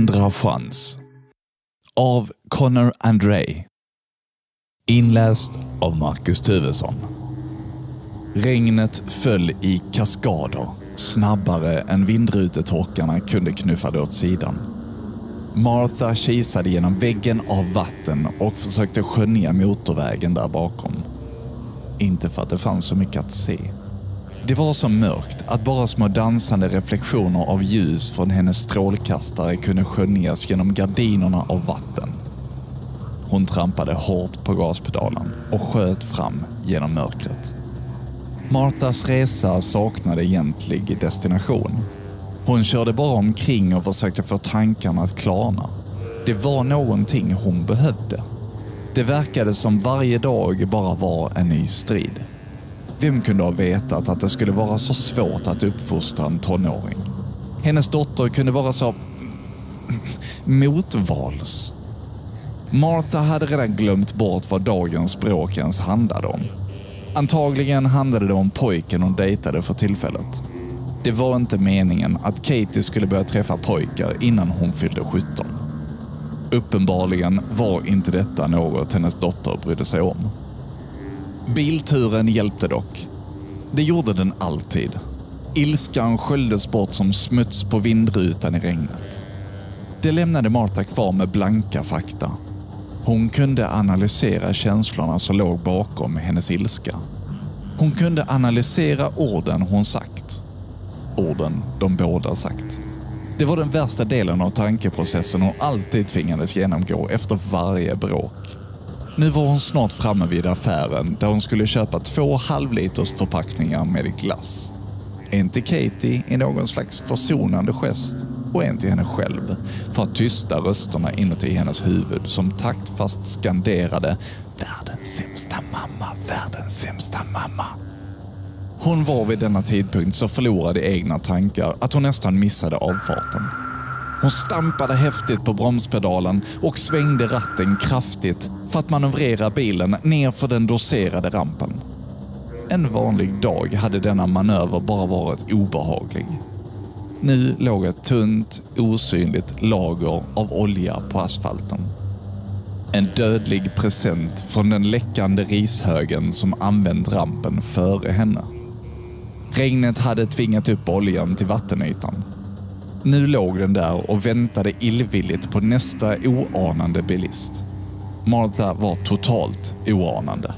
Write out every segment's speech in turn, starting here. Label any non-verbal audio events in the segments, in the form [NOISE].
andra chans. Av Connor André. Inläst av Marcus Tuvesson. Regnet föll i kaskader, snabbare än vindrutetorkarna kunde knuffa det åt sidan. Martha kisade genom väggen av vatten och försökte skönja motorvägen där bakom. Inte för att det fanns så mycket att se. Det var så mörkt att bara små dansande reflektioner av ljus från hennes strålkastare kunde skönjas genom gardinerna av vatten. Hon trampade hårt på gaspedalen och sköt fram genom mörkret. Martas resa saknade egentlig destination. Hon körde bara omkring och försökte få tankarna att klarna. Det var någonting hon behövde. Det verkade som varje dag bara var en ny strid. Vem kunde ha vetat att det skulle vara så svårt att uppfostra en tonåring? Hennes dotter kunde vara så motvals. Martha hade redan glömt bort vad dagens bråk ens handlade om. Antagligen handlade det om pojken hon dejtade för tillfället. Det var inte meningen att Katie skulle börja träffa pojkar innan hon fyllde 17. Uppenbarligen var inte detta något hennes dotter brydde sig om. Bilturen hjälpte dock. Det gjorde den alltid. Ilskan sköljdes bort som smuts på vindrutan i regnet. Det lämnade Marta kvar med blanka fakta. Hon kunde analysera känslorna som låg bakom hennes ilska. Hon kunde analysera orden hon sagt. Orden de båda sagt. Det var den värsta delen av tankeprocessen hon alltid tvingades genomgå efter varje bråk. Nu var hon snart framme vid affären där hon skulle köpa två halvliters förpackningar med glass. En till Katie i någon slags försonande gest och en till henne själv för att tysta rösterna inuti hennes huvud som taktfast skanderade “Världens sämsta mamma, världens sämsta mamma”. Hon var vid denna tidpunkt så förlorad i egna tankar att hon nästan missade avfarten. Hon stampade häftigt på bromspedalen och svängde ratten kraftigt för att manövrera bilen nerför den doserade rampen. En vanlig dag hade denna manöver bara varit obehaglig. Nu låg ett tunt, osynligt lager av olja på asfalten. En dödlig present från den läckande rishögen som använt rampen före henne. Regnet hade tvingat upp oljan till vattenytan. Nu låg den där och väntade illvilligt på nästa oanande bilist. Martha var totalt oanande.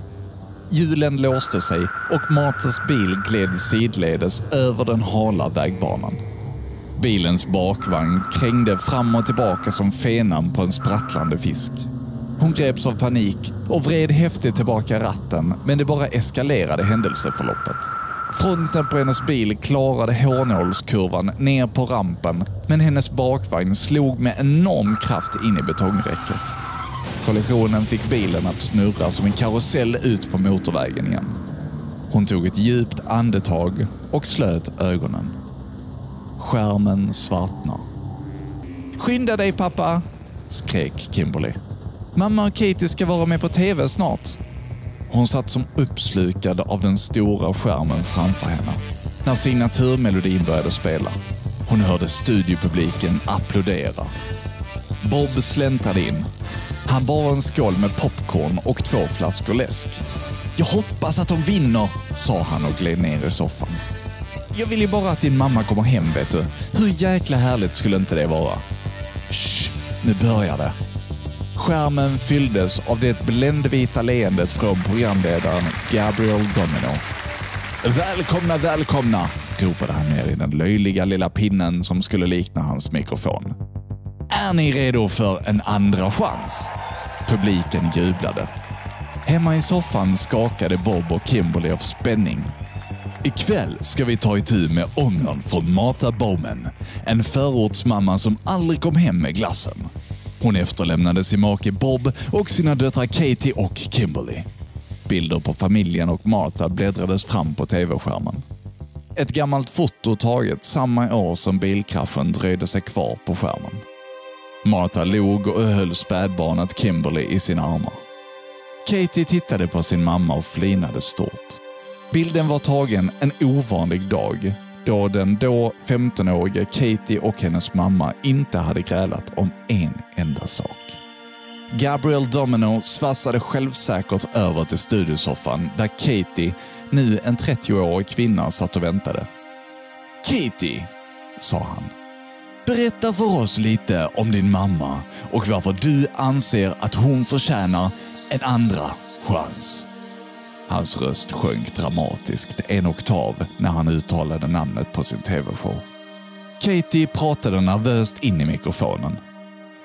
Hjulen låste sig och Marthas bil gled sidledes över den hala vägbanan. Bilens bakvagn krängde fram och tillbaka som fenan på en sprattlande fisk. Hon greps av panik och vred häftigt tillbaka ratten, men det bara eskalerade händelseförloppet. Fronten på hennes bil klarade hårnålskurvan ner på rampen, men hennes bakvagn slog med enorm kraft in i betongräcket. Kollisionen fick bilen att snurra som en karusell ut på motorvägen igen. Hon tog ett djupt andetag och slöt ögonen. Skärmen svartnar. Skynda dig pappa! skrek Kimberly. Mamma och Katie ska vara med på TV snart. Hon satt som uppslukad av den stora skärmen framför henne när signaturmelodin började spela. Hon hörde studiopubliken applådera. Bob släntrade in. Han bar en skål med popcorn och två flaskor läsk. Jag hoppas att de vinner, sa han och gled ner i soffan. Jag vill ju bara att din mamma kommer hem, vet du. Hur jäkla härligt skulle inte det vara? Shh, nu börjar det. Skärmen fylldes av det bländvita leendet från programledaren Gabriel Domino. Välkomna, välkomna, ropade han ner i den löjliga lilla pinnen som skulle likna hans mikrofon. Är ni redo för en andra chans? Publiken jublade. Hemma i soffan skakade Bob och Kimberly av spänning. Ikväll ska vi ta itu med ångern från Martha Bowman, en förortsmamma som aldrig kom hem med glassen. Hon efterlämnade sin make Bob och sina döttrar Katie och Kimberly. Bilder på familjen och Martha bläddrades fram på tv-skärmen. Ett gammalt foto taget samma år som bilkraschen dröjde sig kvar på skärmen. Martha log och höll spädbarnet Kimberly i sina armar. Katie tittade på sin mamma och flinade stort. Bilden var tagen en ovanlig dag, då den då 15-åriga Katie och hennes mamma inte hade grälat om en enda sak. Gabriel Domino svassade självsäkert över till studiosoffan där Katie, nu en 30-årig kvinna, satt och väntade. Katie, sa han. Berätta för oss lite om din mamma och varför du anser att hon förtjänar en andra chans. Hans röst sjönk dramatiskt en oktav när han uttalade namnet på sin tv-show. Katie pratade nervöst in i mikrofonen.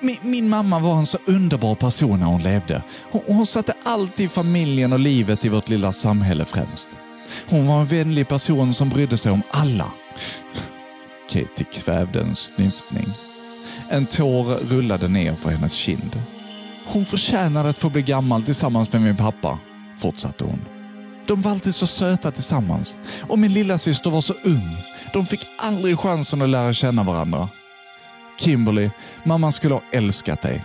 Min, min, mamma var en så underbar person när hon levde. Hon, hon satte alltid familjen och livet i vårt lilla samhälle främst. Hon var en vänlig person som brydde sig om alla. [LAUGHS] Katie kvävde en snyftning. En tår rullade ner för hennes kind. Hon förtjänade att få bli gammal tillsammans med min pappa, fortsatte hon. De var alltid så söta tillsammans. Och min lilla syster var så ung. De fick aldrig chansen att lära känna varandra. Kimberly, mamman skulle ha älskat dig.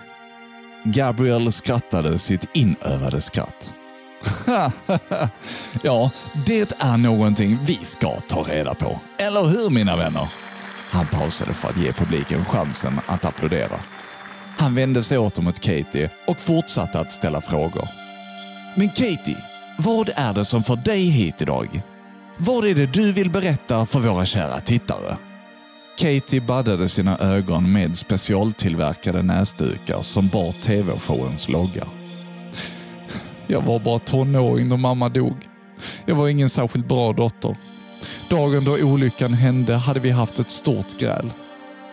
Gabriel skrattade sitt inövade skratt. [LAUGHS] ja, det är någonting vi ska ta reda på. Eller hur mina vänner? Han pausade för att ge publiken chansen att applådera. Han vände sig åter mot Katie och fortsatte att ställa frågor. Men Katie, vad är det som får dig hit idag? Vad är det du vill berätta för våra kära tittare? Katie baddade sina ögon med specialtillverkade näsdukar som bar tv-showens logga. Jag var bara tonåring då mamma dog. Jag var ingen särskilt bra dotter. Dagen då olyckan hände hade vi haft ett stort gräl.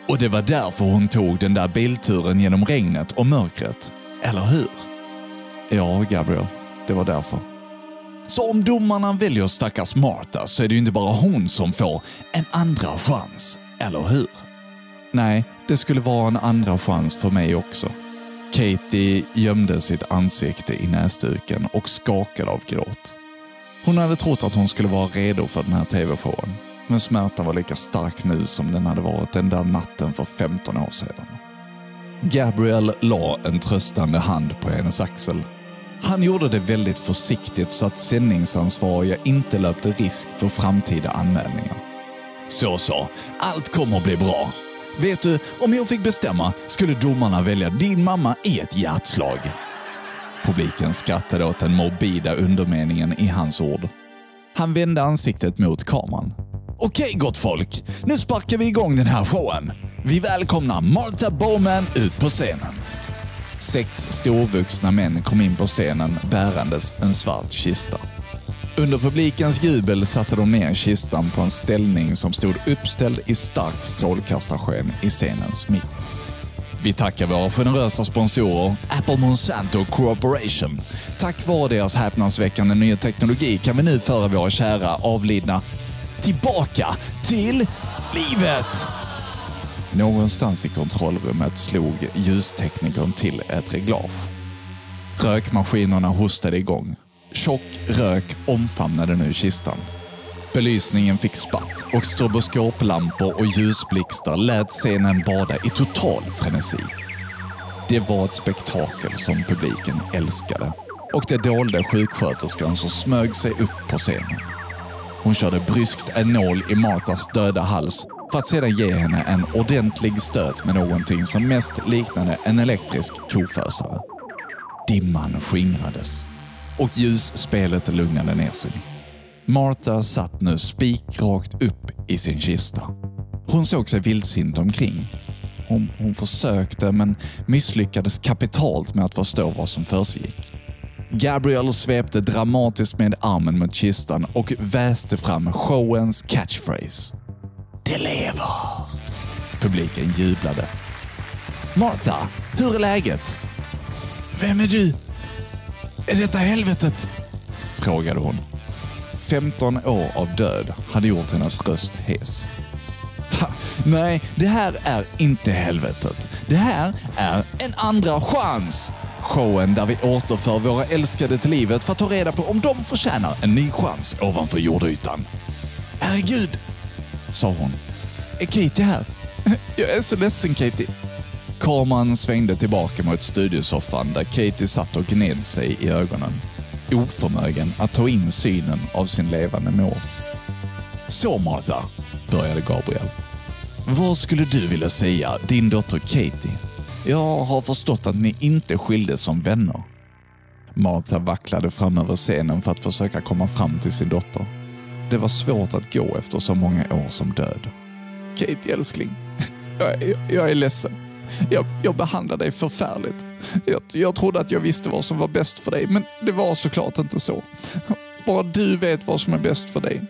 Och det var därför hon tog den där bilturen genom regnet och mörkret. Eller hur? Ja, Gabriel. Det var därför. Så om domarna väljer stackars Martha så är det ju inte bara hon som får en andra chans, eller hur? Nej, det skulle vara en andra chans för mig också. Katie gömde sitt ansikte i näsduken och skakade av gråt. Hon hade trott att hon skulle vara redo för den här tv-showen. Men smärtan var lika stark nu som den hade varit den där natten för 15 år sedan. Gabriel la en tröstande hand på hennes axel. Han gjorde det väldigt försiktigt så att sändningsansvariga inte löpte risk för framtida anmälningar. Så så, allt kommer att bli bra. Vet du, om jag fick bestämma skulle domarna välja din mamma i ett hjärtslag. Publiken skrattade åt den morbida undermeningen i hans ord. Han vände ansiktet mot kameran. Okej gott folk, nu sparkar vi igång den här showen. Vi välkomnar Martha Bowman ut på scenen. Sex storvuxna män kom in på scenen bärandes en svart kista. Under publikens jubel satte de ner kistan på en ställning som stod uppställd i starkt strålkastarsken i scenens mitt. Vi tackar våra generösa sponsorer Apple Monsanto Corporation. Tack vare deras häpnadsväckande nya teknologi kan vi nu föra våra kära avlidna tillbaka till livet! Någonstans i kontrollrummet slog ljusteknikern till ett reglage. Rökmaskinerna hostade igång. Tjock rök omfamnade nu kistan. Belysningen fick spatt och stroboskoplampor och ljusblixtar lät scenen bada i total frenesi. Det var ett spektakel som publiken älskade och det dolde sjuksköterskan som smög sig upp på scenen. Hon körde bryskt en nål i Martas döda hals för att sedan ge henne en ordentlig stöt med någonting som mest liknade en elektrisk kofösare. Dimman skingrades och ljusspelet lugnade ner sig. Martha satt nu spikrakt upp i sin kista. Hon såg sig vildsint omkring. Hon, hon försökte men misslyckades kapitalt med att förstå vad som försiggick. Gabriel svepte dramatiskt med armen mot kistan och väste fram showens catchphrase. Det lever! Publiken jublade. Martha, hur är läget? Vem är du? Är detta helvetet? Frågade hon. 15 år av död hade gjort hennes röst hes. Ha, nej, det här är inte helvetet. Det här är en andra chans! Showen där vi återför våra älskade till livet för att ta reda på om de förtjänar en ny chans ovanför jordytan. Herregud, sa hon. Är Katie här? Jag är så ledsen Katie. Kameran svängde tillbaka mot studiosoffan där Katie satt och gned sig i ögonen. Oförmögen att ta in synen av sin levande mor. Så Martha, började Gabriel. Vad skulle du vilja säga din dotter Katie? Jag har förstått att ni inte skildes som vänner. Martha vacklade fram över scenen för att försöka komma fram till sin dotter. Det var svårt att gå efter så många år som död. Katie älskling, jag, jag, jag är ledsen. Jag, jag behandlade dig förfärligt. Jag, jag trodde att jag visste vad som var bäst för dig, men det var såklart inte så. Bara du vet vad som är bäst för dig.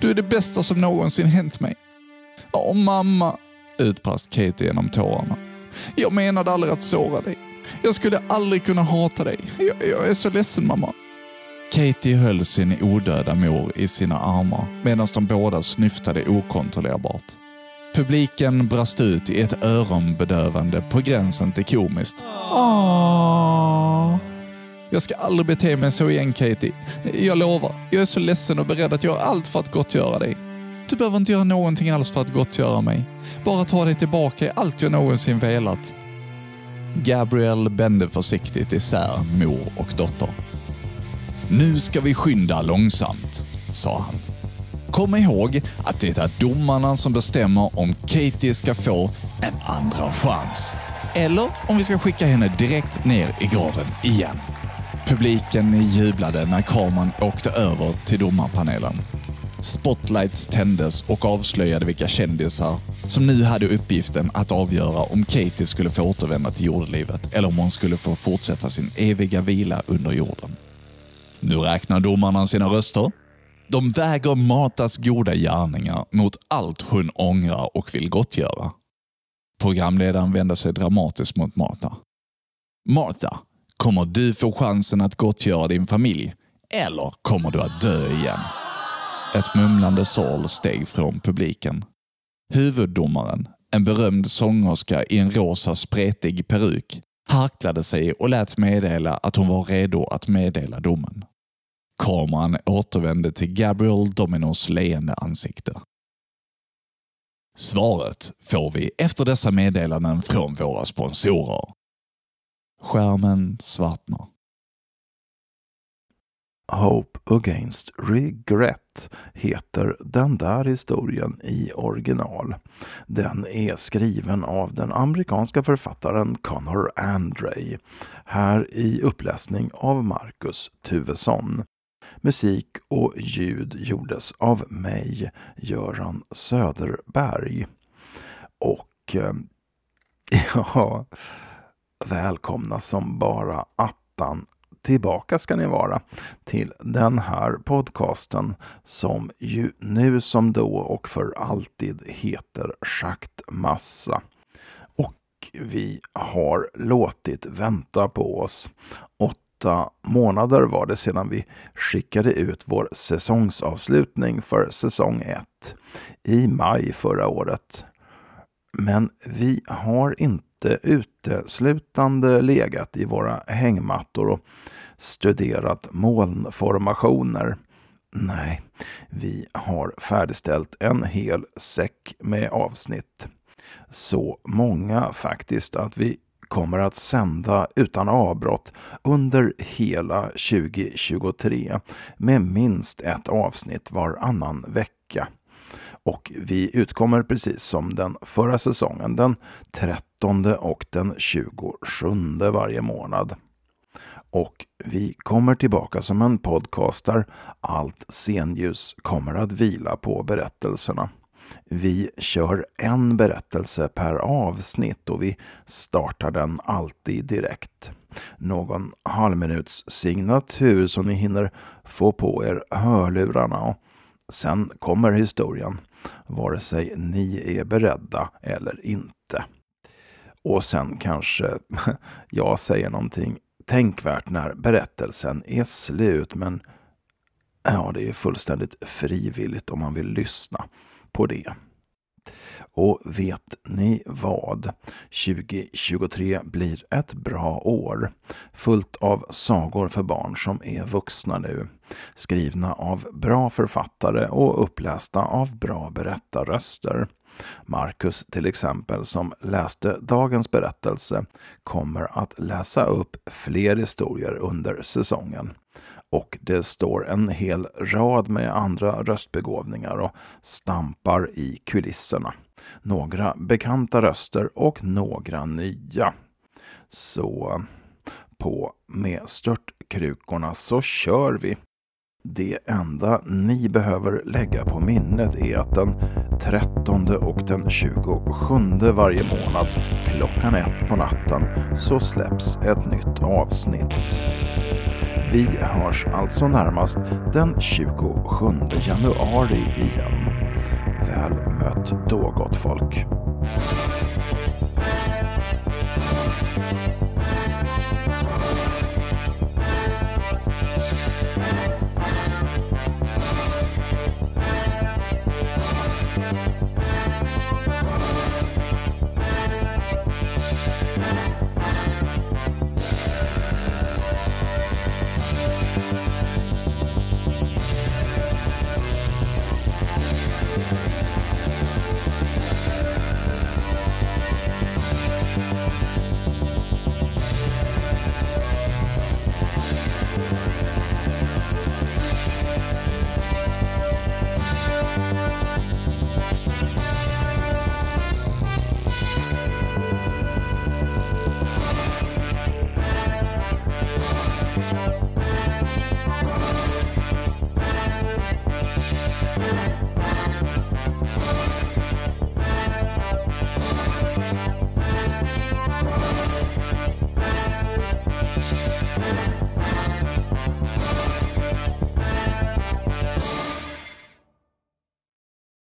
Du är det bästa som någonsin hänt mig. Åh mamma, utbrast Katie genom tårarna. Jag menade aldrig att såra dig. Jag skulle aldrig kunna hata dig. Jag, jag är så ledsen mamma. Katie höll sin odöda mor i sina armar medan de båda snyftade okontrollerbart. Publiken brast ut i ett öronbedövande på gränsen till komiskt. Åh. Jag ska aldrig bete mig så igen Katie. Jag lovar. Jag är så ledsen och beredd att göra allt för att gottgöra dig. Du behöver inte göra någonting alls för att gottgöra mig. Bara ta dig tillbaka i allt jag någonsin velat. Gabriel bände försiktigt isär mor och dotter. Nu ska vi skynda långsamt, sa han. Kom ihåg att det är domarna som bestämmer om Katie ska få en andra chans. Eller om vi ska skicka henne direkt ner i graven igen. Publiken jublade när kameran åkte över till domarpanelen. Spotlights tändes och avslöjade vilka kändisar som nu hade uppgiften att avgöra om Katie skulle få återvända till jordelivet eller om hon skulle få fortsätta sin eviga vila under jorden. Nu räknar domarna sina röster. De väger Martas goda gärningar mot allt hon ångrar och vill gottgöra. Programledaren vänder sig dramatiskt mot Marta. Marta, kommer du få chansen att gottgöra din familj? Eller kommer du att dö igen? Ett mumlande sorl steg från publiken. Huvuddomaren, en berömd sångerska i en rosa spretig peruk, harklade sig och lät meddela att hon var redo att meddela domen. Kameran återvände till Gabriel Dominos leende ansikte. Svaret får vi efter dessa meddelanden från våra sponsorer. Skärmen svartnar. Hope Against Regret heter den där historien i original. Den är skriven av den amerikanska författaren Connor Andrei. Här i uppläsning av Marcus Tuvesson. Musik och ljud gjordes av mig, Göran Söderberg. Och eh, [LAUGHS] ja, välkomna som bara attan tillbaka ska ni vara till den här podcasten som ju nu som då och för alltid heter Schaktmassa. Och vi har låtit vänta på oss. Åtta månader var det sedan vi skickade ut vår säsongsavslutning för säsong 1 i maj förra året. Men vi har inte inte uteslutande legat i våra hängmattor och studerat molnformationer. Nej, vi har färdigställt en hel säck med avsnitt. Så många faktiskt att vi kommer att sända utan avbrott under hela 2023 med minst ett avsnitt varannan vecka. Och vi utkommer precis som den förra säsongen den 13 och den 27 varje månad. Och vi kommer tillbaka som en podcast där allt scenljus kommer att vila på berättelserna. Vi kör en berättelse per avsnitt och vi startar den alltid direkt. Någon halvminuts signatur så ni hinner få på er hörlurarna och sen kommer historien, vare sig ni är beredda eller inte. Och sen kanske [LAUGHS] jag säger någonting tänkvärt när berättelsen är slut, men ja, det är fullständigt frivilligt om man vill lyssna på det. Och vet ni vad? 2023 blir ett bra år. Fullt av sagor för barn som är vuxna nu. Skrivna av bra författare och upplästa av bra berättarröster. Marcus till exempel, som läste dagens berättelse, kommer att läsa upp fler historier under säsongen. och det står en hel rad med andra röstbegåvningar och stampar i kulisserna. Några bekanta röster och några nya. Så på med störtkrukorna så kör vi. Det enda ni behöver lägga på minnet är att den 13 och den 27 varje månad klockan ett på natten så släpps ett nytt avsnitt. Vi hörs alltså närmast den 27 januari igen. Väl mött då gott folk.